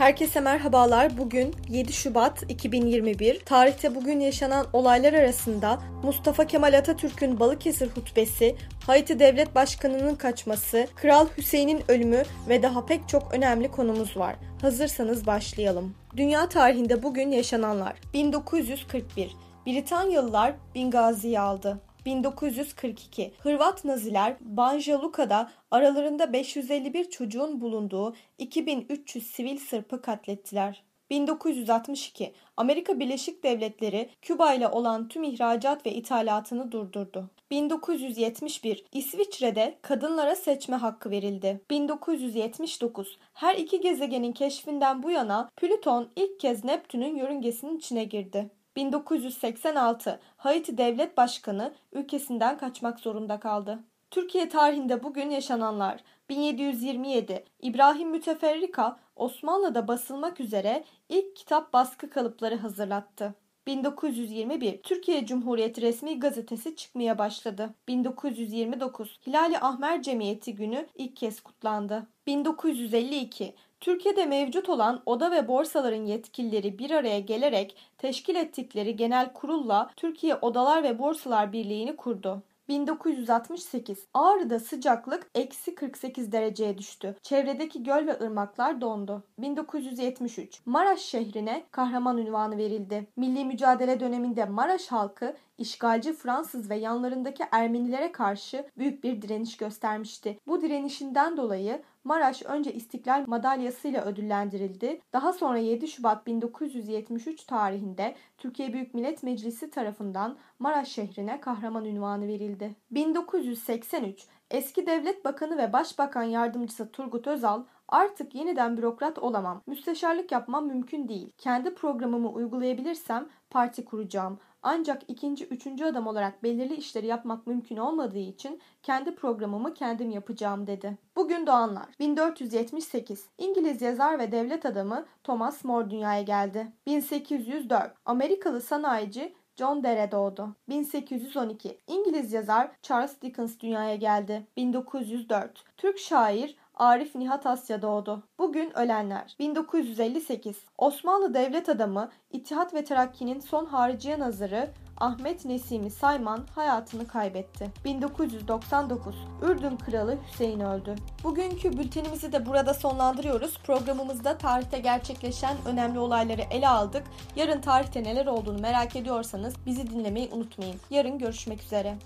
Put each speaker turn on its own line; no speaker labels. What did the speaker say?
Herkese merhabalar. Bugün 7 Şubat 2021. Tarihte bugün yaşanan olaylar arasında Mustafa Kemal Atatürk'ün Balıkesir hutbesi, Haiti Devlet Başkanı'nın kaçması, Kral Hüseyin'in ölümü ve daha pek çok önemli konumuz var. Hazırsanız başlayalım. Dünya tarihinde bugün yaşananlar. 1941. Britanyalılar Bingazi'yi aldı. 1942 Hırvat Naziler Banja Luka'da aralarında 551 çocuğun bulunduğu 2300 sivil Sırp'ı katlettiler. 1962 Amerika Birleşik Devletleri Küba ile olan tüm ihracat ve ithalatını durdurdu. 1971 İsviçre'de kadınlara seçme hakkı verildi. 1979 her iki gezegenin keşfinden bu yana Plüton ilk kez Neptün'ün yörüngesinin içine girdi. 1986 Haiti Devlet Başkanı ülkesinden kaçmak zorunda kaldı. Türkiye tarihinde bugün yaşananlar 1727 İbrahim Müteferrika Osmanlı'da basılmak üzere ilk kitap baskı kalıpları hazırlattı. 1921 Türkiye Cumhuriyeti resmi gazetesi çıkmaya başladı. 1929 Hilali Ahmer Cemiyeti günü ilk kez kutlandı. 1952 Türkiye'de mevcut olan oda ve borsaların yetkilileri bir araya gelerek teşkil ettikleri genel kurulla Türkiye Odalar ve Borsalar Birliği'ni kurdu. 1968 Ağrı'da sıcaklık eksi 48 dereceye düştü. Çevredeki göl ve ırmaklar dondu. 1973 Maraş şehrine kahraman ünvanı verildi. Milli mücadele döneminde Maraş halkı işgalci Fransız ve yanlarındaki Ermenilere karşı büyük bir direniş göstermişti. Bu direnişinden dolayı Maraş önce İstiklal Madalyası'yla ödüllendirildi. Daha sonra 7 Şubat 1973 tarihinde Türkiye Büyük Millet Meclisi tarafından Maraş şehrine kahraman ünvanı verildi. 1983 Eski Devlet Bakanı ve Başbakan Yardımcısı Turgut Özal Artık yeniden bürokrat olamam. Müsteşarlık yapmam mümkün değil. Kendi programımı uygulayabilirsem parti kuracağım. Ancak ikinci, üçüncü adam olarak belirli işleri yapmak mümkün olmadığı için kendi programımı kendim yapacağım dedi. Bugün doğanlar 1478 İngiliz yazar ve devlet adamı Thomas More dünyaya geldi. 1804 Amerikalı sanayici John Dere doğdu. 1812 İngiliz yazar Charles Dickens dünyaya geldi. 1904 Türk şair Arif Nihat Asya doğdu. Bugün ölenler. 1958 Osmanlı devlet adamı İttihat ve Terakki'nin son hariciye nazırı Ahmet Nesimi Sayman hayatını kaybetti. 1999 Ürdün Kralı Hüseyin öldü. Bugünkü bültenimizi de burada sonlandırıyoruz. Programımızda tarihte gerçekleşen önemli olayları ele aldık. Yarın tarihte neler olduğunu merak ediyorsanız bizi dinlemeyi unutmayın. Yarın görüşmek üzere.